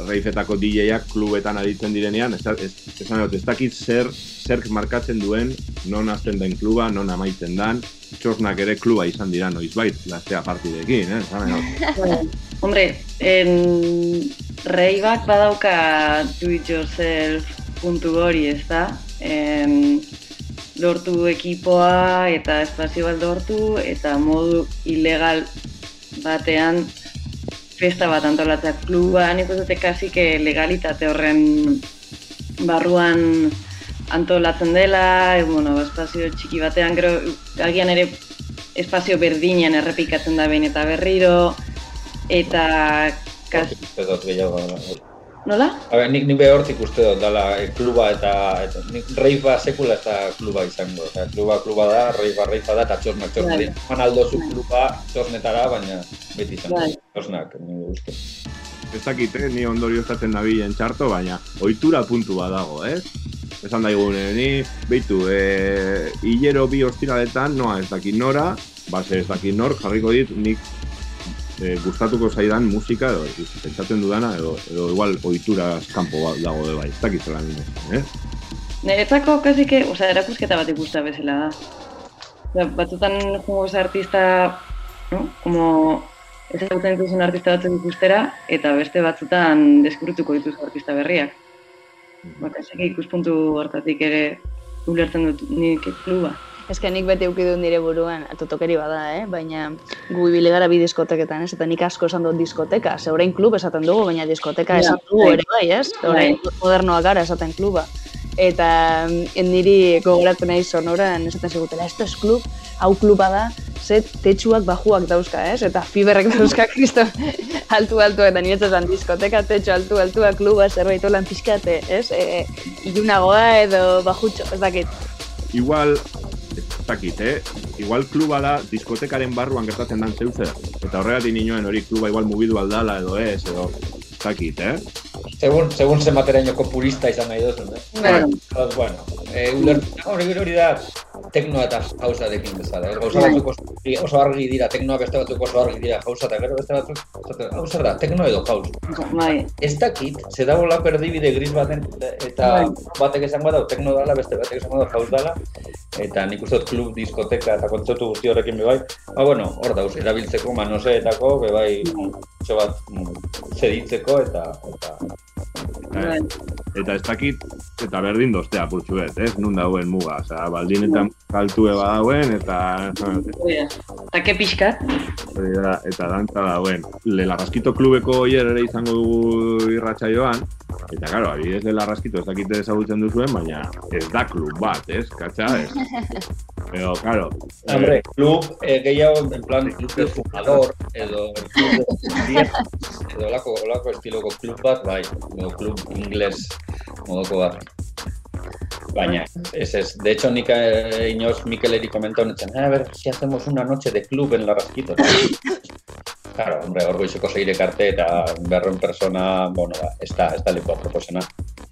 reifetako DJak klubetan aditzen direnean, ez, ez, ez, ez, ez dakit zer, zer markatzen duen, non azten den kluba, non amaitzen den, txosnak ere kluba izan dira noiz bait, gaztea partidekin, eh? Hombre, en Reibak badauka do it yourself puntu hori, ez da? En, lortu ekipoa eta espazio bat lortu eta modu ilegal batean festa bat antolatzea kluba, nik uste dute kasi que legalitate horren barruan antolatzen dela, e, bueno, espazio txiki batean, gero, agian ere espazio berdinen errepikatzen da behin eta berriro, eta... Kas... Uste dut gehiago. Nola? A ber, nik, nik behortik uste dut, dala, e, kluba eta, eta nik reifa sekula eta kluba izango. Eta kluba, kluba da, reifa, reifa da, eta txosna, txosna. Bai. Man aldo zu kluba txosnetara, baina beti izango. Bai. Txosnak, nire uste. Ez dakit, eh, ni ondorio estaten dabilen txarto, baina ohitura puntu badago, ez? Esan daigun, eh, ni, beitu, eh, hilero bi ostiraletan, noa ez dakit nora, base ez dakit nor, jarriko dit, nik eh, gustatuko zaidan musika, edo, pentsatzen dudana, edo, edo igual ohitura kanpo ba- dago de bai, ez dakit zelan eh? Niretzako kasi que, osea, erakusketa bat ikusta bezala da. Osea, batzutan jungo artista, no? Como ezagutzen dituzun artista batzuk ikustera, eta beste batzutan deskubrituko dituzu artista berriak. Ba, kasi que ikuspuntu hortatik ere ulertzen dut nik kluba. Ez que nik beti euki dut nire buruan, totokeri bada, eh? baina gu ibili gara bi diskoteketan, ez? Eta nik asko esan dut diskoteka, ze orain klub esaten dugu, baina diskoteka Ja, esan dugu bai. ere bai, ez? Orain modernoak gara esaten kluba. Eta niri gogoratzen nahi sonoran esaten zigutela, esto es klub, hau kluba da, ze tetxuak bajuak dauzka, ez? Eta fiberrek dauzka, kristo, altu altu, eta nire esan diskoteka, tetxo altu altua, kluba, zerbait holan pixkate, ez? E, e, ilunagoa edo bajutxo, ez dakit. Igual, dakit, eh? Igual kluba da diskotekaren barruan gertatzen dan zeu zer. Eta horregatik ninoen hori kluba igual mugidu aldala edo ez, edo ez dakit, eh? Segun, segun zenbaterainoko purista izan nahi duzun, eh? Pues, bueno, eh, ulertu, hori, hori da teknoa eta hausa dekin bezala. Eh? Gauza Bai. batzuk oso, oso argi dira, teknoa beste batzuk oso argi dira hausa, eta gero beste batzuk, hau zer da, tekno edo haus. Bai, Ez dakit, ze dago lako erdibide gris baten, eta Bai. batek esango da, tekno dala, beste batek esango da, haus dala, eta nik uste klub, diskoteka eta kontzertu guzti horrekin bebai, ba, bueno, hor dauz, erabiltzeko, manoseetako, bebai, zo bat, mm, zeditzeko, eta, eta, bai. Eta ez dakit, eta berdin doztea purtsu ez, ez? Nun dauen muga, osea, baldinetan kaltue badauen, eta Hori da. Eta ke pixkat? da, eta dantza dauen. Le Larraskito klubeko oier ere izango dugu irratsaioan, eta claro, adibidez de Larraskito ez dakite ezagutzen duzuen, baina ez da klub bat, ez? Katxa, ez? Pero, claro, Hombre, klub eh, gehiago, en plan, klub de fumador, edo edo olako, olako estiloko klub bat, bai, edo klub ingles modoko bat. Baina, ez ez, de hecho nik eh, inoz Mikeleri komentau netzen, "Eh, a ver, si hacemos una noche de club en la Rasquito. Claro, hombre, hor goizeko seirek arte eta berreun persona, bueno, ba, ez da, ez da lekoa proposena.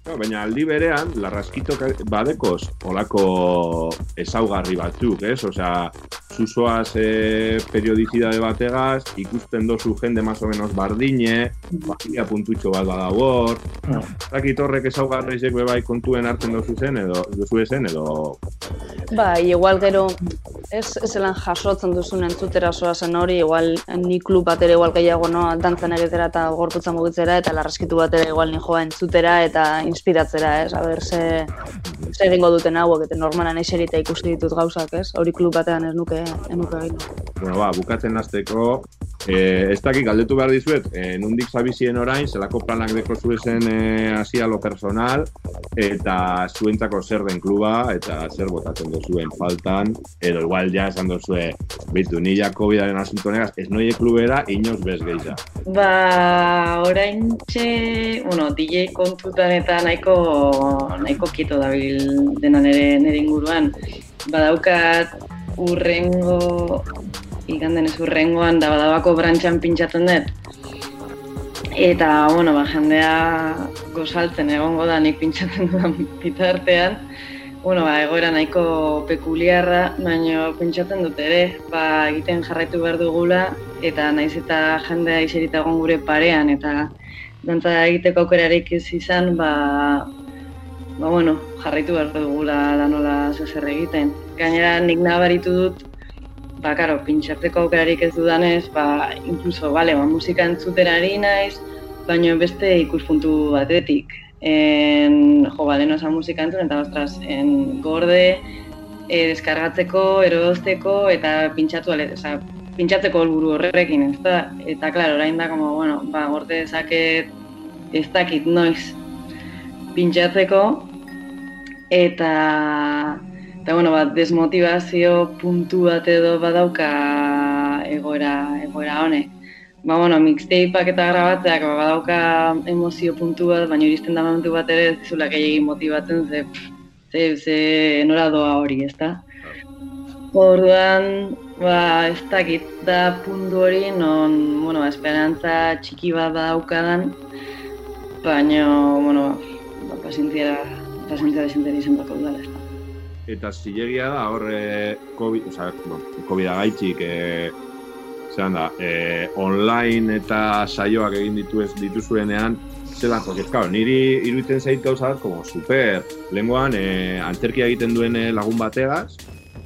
No, baina aldi berean, larraskito badekoz olako ezaugarri batzuk, ez? Osea, zuzoaz e, periodizidade bategaz, ikusten dozu jende más o menos bardine, familia puntutxo bat badago hor, No. dakit horrek ezaugarrizek bebai kontuen hartzen dozu zen, edo duzu zen, edo... Bai, igual gero ez ez zelan jasotzen duzun entzutera zoa zen hori, igual ni klub bat ere igual gehiago no, dantzan egitera eta gorputza mugitzera eta larraskitu bat ere igual ni joa entzutera eta inspiratzera, ez? A ber, ze, ze egingo duten hauek, eta normalan eserita ikusi ditut gauzak, ez? Hori klub batean ez nuke, ez nuke egin. Bueno, ba, bukatzen hasteko, eh, ez dakik galdetu behar dizuet, eh, nundik zabizien orain, zelako planak deko zuezen eh, hasia lo personal, eta zuentzako zer den kluba, eta zer botatzen duzuen faltan, edo igual ja esan duzue, bitu, ni COVID-aren asunto negaz, ez noie klubera, inoz bez gehiza. Ba, orain txe, bueno, DJ kontutan eta nahiko, nahiko kieto dabil dena nere, nere inguruan. Badaukat urrengo, iganden ez urrengoan, da badabako brantxan pintxatzen dut. Eta, bueno, ba, jendea gozaltzen egongo da nik pintxatzen dudan bitartean. Bueno, ba, egoera nahiko pekuliarra, baina pentsatzen dut ere, ba, egiten jarraitu behar dugula, eta naiz eta jendea iserita egon gure parean, eta dantza egiteko aukerarik ez izan, ba, ba, bueno, jarraitu behar dugula lanola zezer egiten. Gainera, nik nabaritu dut, ba, karo, pintxatzeko aukerarik ez dudanez, ba, inkluso, bale, ba, musika entzutera ari naiz, baina beste ikuspuntu batetik. En, jo, ba, leheno esan musika entzun, eta ostras, en gorde, e, deskargatzeko, erodozteko, eta pintxatu, ale, oza, pintxatzeko helburu horrekin, ez da? Eta, klaro, orain da, como, bueno, ba, gorde dezaket, ez dakit, noiz, pintxatzeko, eta, eta bueno, bat, desmotivazio puntu bat edo badauka egoera, egoera honek. Ba, bueno, mixtapeak eta grabatzeak ba, badauka emozio puntu bat, baina iristen da momentu bat ere ez zula egin motibatzen, ze, ze, ze nora doa hori, ez da? Orduan, ba, ez dakit da puntu hori, non, bueno, esperantza txiki bat daukadan, baina, bueno, ba, pazientzia, pazientzia desenteri izan bako dudala, ez. Eta zilegia da, horre, COVID, oza, no, COVID agaitxik, e, zelan da, e, online eta saioak egin ditu ez dituzuenean, zelan, porque, claro, niri iruditzen zait gauza bat, como super, lenguan, e, antzerkia egiten duen eh, lagun bategaz,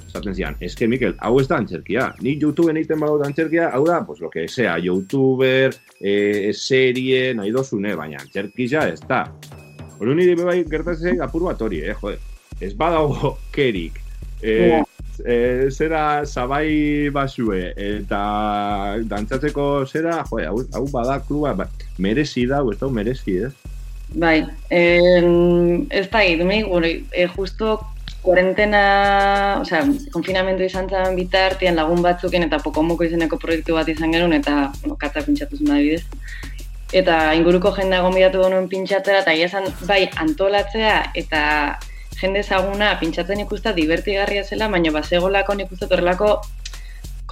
esaten zian, eske, Mikel, hau ez da antzerkia. Ni YouTubeen egiten badut antzerkia, hau da, pues, lo que sea, YouTuber, e, serie, nahi dozune, baina antzerkia ez da. Hori niri bebai gertatzen apur bat hori, eh, joder. Ez badago kerik. E, e, zera zabai basue eta dantzatzeko zera, joder, hau, hau bada kluba, ba, merezi da, ez da, merezi, ez? Bai, en, ez da, idumik, bueno, e, justo kuarentena, osea, konfinamendu izan zen bitartian lagun batzuken eta pokomoko izeneko proiektu bat izan genuen eta bueno, katza pintzatu zen adibidez. Eta inguruko jendea gonbidatu genuen pintxatzera eta ia esan bai antolatzea eta jende ezaguna pintxatzen ikusta divertigarria zela, baina bazegolako nik uste horrelako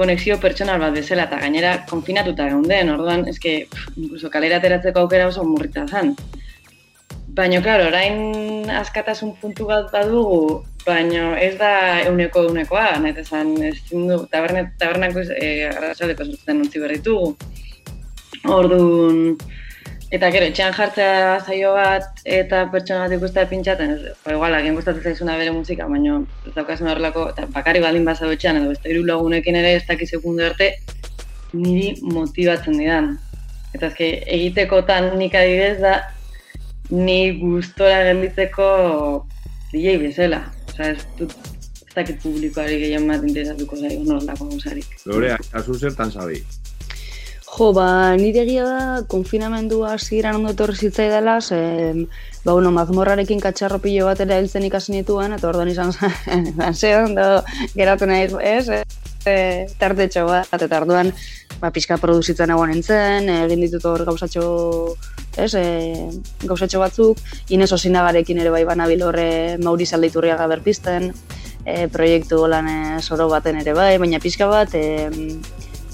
konexio pertsonal bat bezala eta gainera konfinatuta geunden, orduan eske pff, incluso kalera ateratzeko aukera oso murrita zen. Baina, klaro, orain askatasun puntu bat badugu, baina ez da euneko eunekoa, nahi esan, ez du, tabernet, tabernako e, arrasaldeko zurtzen utzi berritugu. Orduan, eta gero, etxean jartzea zaio bat eta pertsona bat ikustea pintxaten, ba, igual, agien gustatzen zaizuna bere musika, baina ez daukazen horrelako, eta bakari baldin bazau etxean, edo beste hiru lagunekin ere ez dakiz sekundu arte, niri motibatzen didan. Eta ezke, egitekotan nik adibidez da, ni gustora gelditzeko DJ bezala. Osa, ez dut, ez dakit publikoari gehien bat interesatuko zaio norlako gauzarik. Lore, azu zertan zabi? Jo, ba, nire egia da, konfinamendua hasieran ondo etorri zitzai dela, ze, ba, bueno, mazmorrarekin katxarro pilo bat ere hiltzen ikasi nituen, eta orduan izan zen, ze ondo geratu nahi, ez, e, e, tartetxo bat, eta orduan, ba, pixka produzitzen egon nintzen, egin ditut hor gauzatxo, ez, e, gauzatxo batzuk, Ines Osinagarekin ere bai banabil horre Mauriz Aldeiturriaga berpisten, e, proiektu lan soro baten ere bai, baina pixka bat, e,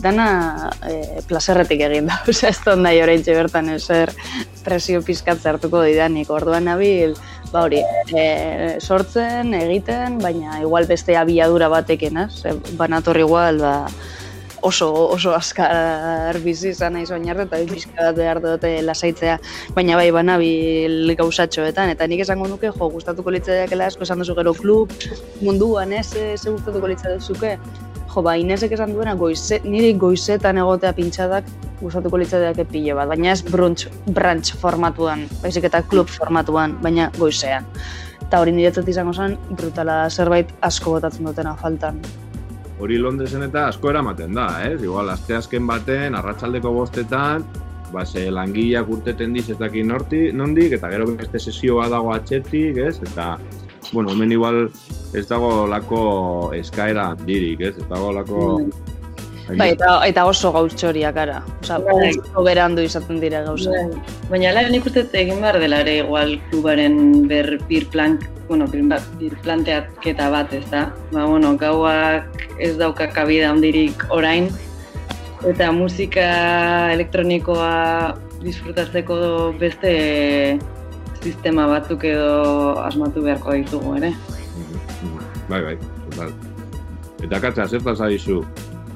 dana e, plazerretik egin da, osea, ez da nahi orain bertan ezer presio pizkat hartuko didanik, orduan nabil, ba hori, e, sortzen, egiten, baina igual beste abiadura batekin, ez? E, banator igual, ba, oso, oso askar bizi izan nahi zoin arte, eta pizka bat behar dute lasaitzea, baina bai banabil gauzatxoetan, eta nik esango nuke, jo, gustatuko litzaiakela asko esan duzu gero klub munduan, ez, ze gustatuko litzaizuke, jo, ba, Inesek esan duena, goize, niri goizetan egotea pintxadak gustatuko litzaidak pile bat, baina ez brunch, brunch formatuan, baizik eta klub formatuan, baina goizean. Eta hori niretzat izango zen, brutala zerbait asko botatzen dutena faltan. Hori Londresen eta asko eramaten da, ez? Igual, aste azken baten, arratsaldeko bostetan, ba, ze langileak urteten diz ez dakin norti, nondik, eta gero beste sesioa dago atxetik, ez? Eta, bueno, hemen igual ez dago lako eskaera handirik, ez? Ez dago lako... Bai, eta, eta oso gautxoriak gara. Osa, Bai. oso berandu izaten dira gauza. Bai. Baina ala nik uste dut egin behar dela ere igual klubaren ber bir plan, bueno, bir, bir planteaketa bat, ez da? Ba, bueno, gauak ez dauka kabida handirik orain, eta musika elektronikoa disfrutatzeko beste sistema batzuk edo asmatu beharko ditugu ere. Bai, bai, total. Eta katza, zertaz adizu?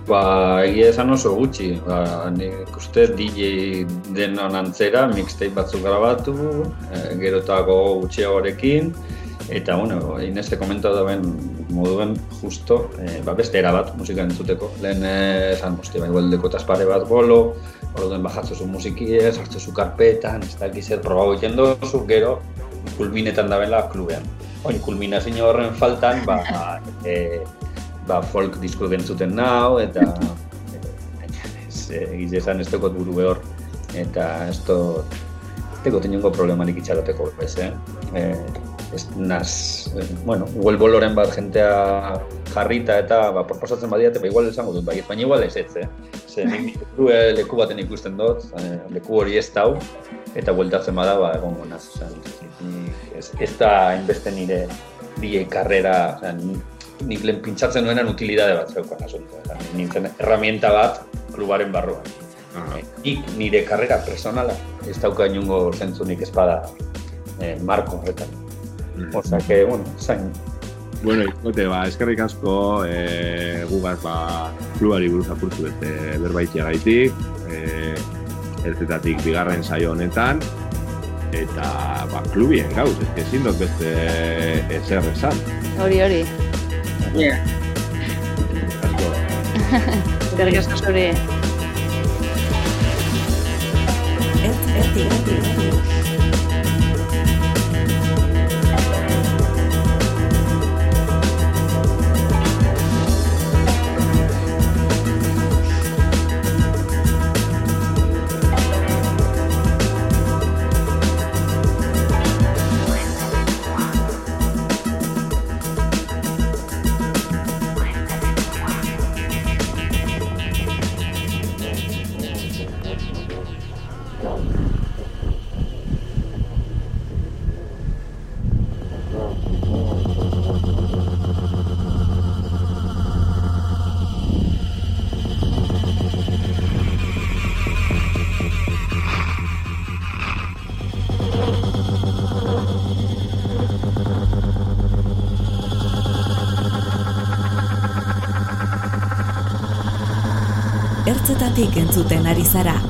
Ba, egia esan oso gutxi. Ba, nik uste DJ denon antzera, mixtape batzuk grabatu, e, gerotako gutxiagorekin, eta, bueno, Inese komentatu da ben, moduen justo, e, ba, beste era bat musika entzuteko. Lehen eh, esan, hostia, ba, igual dekotaz pare bat bolo, orduen bajatzu zu musikie, sartzu zu karpetan, ez da zer probau egiten dozu, gero, kulminetan dabela klubean. Oin, kulminazio horren faltan, ba, e, ba, folk disko gentzuten nau, eta egiz esan ez tekot buru behor, eta ez teko teniongo problemanik itxaroteko, ez, eh? E, ez naz, eh, bueno, igual boloren bat jentea jarrita eta ba, proposatzen badiate, ba, igual esango dut, bai, baina igual ez ez, eh? Ze, nik leku baten ikusten dut, eh, leku hori ez dau, eta bueltatzen bada, ba, egongo naz, ez, ez da inbeste nire DJ karrera, nik lehen pintzatzen duenan utilidade bat zeukan asunto. Nintzen herramienta bat klubaren barruan. Uh Nik nire karrera personala ez dauka inungo zentzunik espada eh, marko horretan. Mm. Osa, que, bueno, zain. Bueno, ikote, ba, eskerrik asko e, gugaz, ba, klubari buruz apurtu beste berbaitia gaitik, e, ertzetatik bigarren saio honetan, eta, ba, klubien gauz, ez que zindot beste ezer esan. Hori, hori. Yeah. Eskerrik asko zure. Ertz, erti, erti, Ertzetatik entzuten ari zara.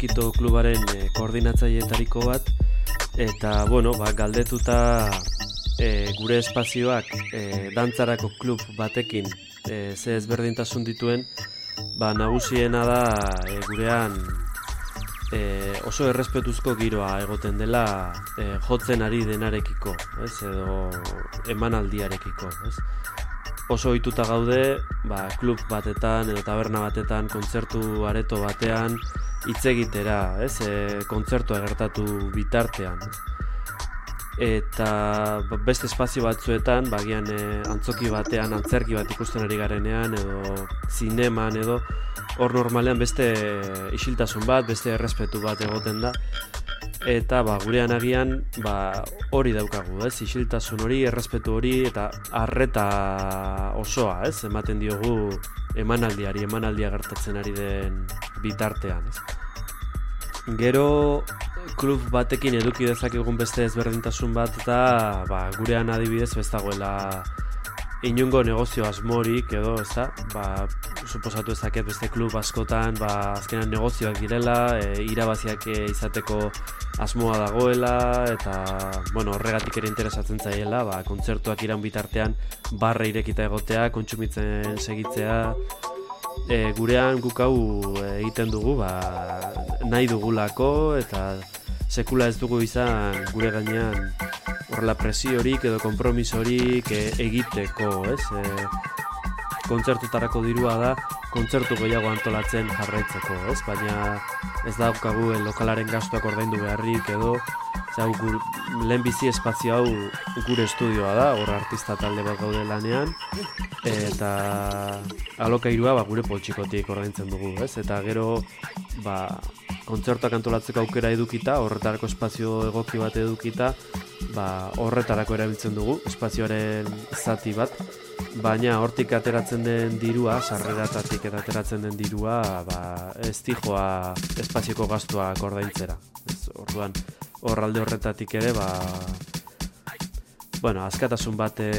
Lelarraskito klubaren e, koordinatzaileetariko bat, eta, bueno, ba, galdetuta e, gure espazioak e, dantzarako klub batekin e, ze ezberdintasun dituen, ba, nagusiena da e, gurean e, oso errespetuzko giroa egoten dela e, jotzen ari denarekiko, ez, edo emanaldiarekiko, ez. Oso ohituta gaude, ba, klub batetan edo taberna batetan, kontzertu areto batean hitz egitera, ez? E, kontzertua gertatu bitartean. Eta ba, beste espazio batzuetan, bagian e, antzoki batean, antzerki bat ikusten ari garenean edo zineman edo hor normalean beste isiltasun bat, beste errespetu bat egoten da. Eta ba, gurean agian ba, hori daukagu, ez? Isiltasun hori, errespetu hori eta arreta osoa, ez? Ematen diogu emanaldiari, emanaldia gertatzen ari den bitartean, ez? Gero klub batekin eduki dezakegun beste ezberdintasun bat eta ba, gurean adibidez ez dagoela inungo negozio asmorik edo, ez da, ba, suposatu ezaket beste klub askotan, ba, azkenan negozioak direla, e, irabaziak e, izateko asmoa dagoela, eta, bueno, horregatik ere interesatzen zaiela, ba, kontzertuak iran bitartean barra irekita egotea, kontsumitzen segitzea, e, gurean guk hau egiten dugu, ba, nahi dugulako, eta sekula ez dugu izan gure gainean horrela presiorik edo kompromisorik e, egiteko, ez? E, kontzertutarako dirua da, kontzertu gehiago antolatzen jarraitzeko, ez? Baina ez daukagu e, lokalaren gastuak ordaindu beharrik edo Zau, gur, lehen bizi espazio hau gure estudioa da, hor artista talde bat gaude lanean, eta alokairua ba, gure poltsikotik ordaintzen dugu, ez? Eta gero, ba, kontzertuak antolatzeko aukera edukita, horretarako espazio egoki bat edukita, ba, horretarako erabiltzen dugu, espazioaren zati bat, baina hortik ateratzen den dirua, sarreratatik eta ateratzen den dirua, ba, ez dijoa espazioko gastua ordaintzera. Ez, orduan, horralde horretatik ere, ba, bueno, azkatasun bat e,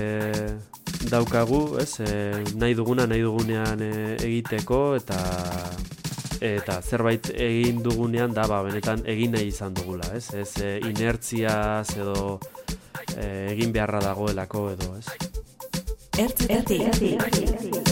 daukagu, ez, e, nahi duguna, nahi dugunean e, egiteko, eta eta zerbait egin dugunean da ba, benetan egin nahi izan dugula, ez? Ez e, inertzia edo e, egin beharra dagoelako edo, ez? Ertz, ertz, ertz,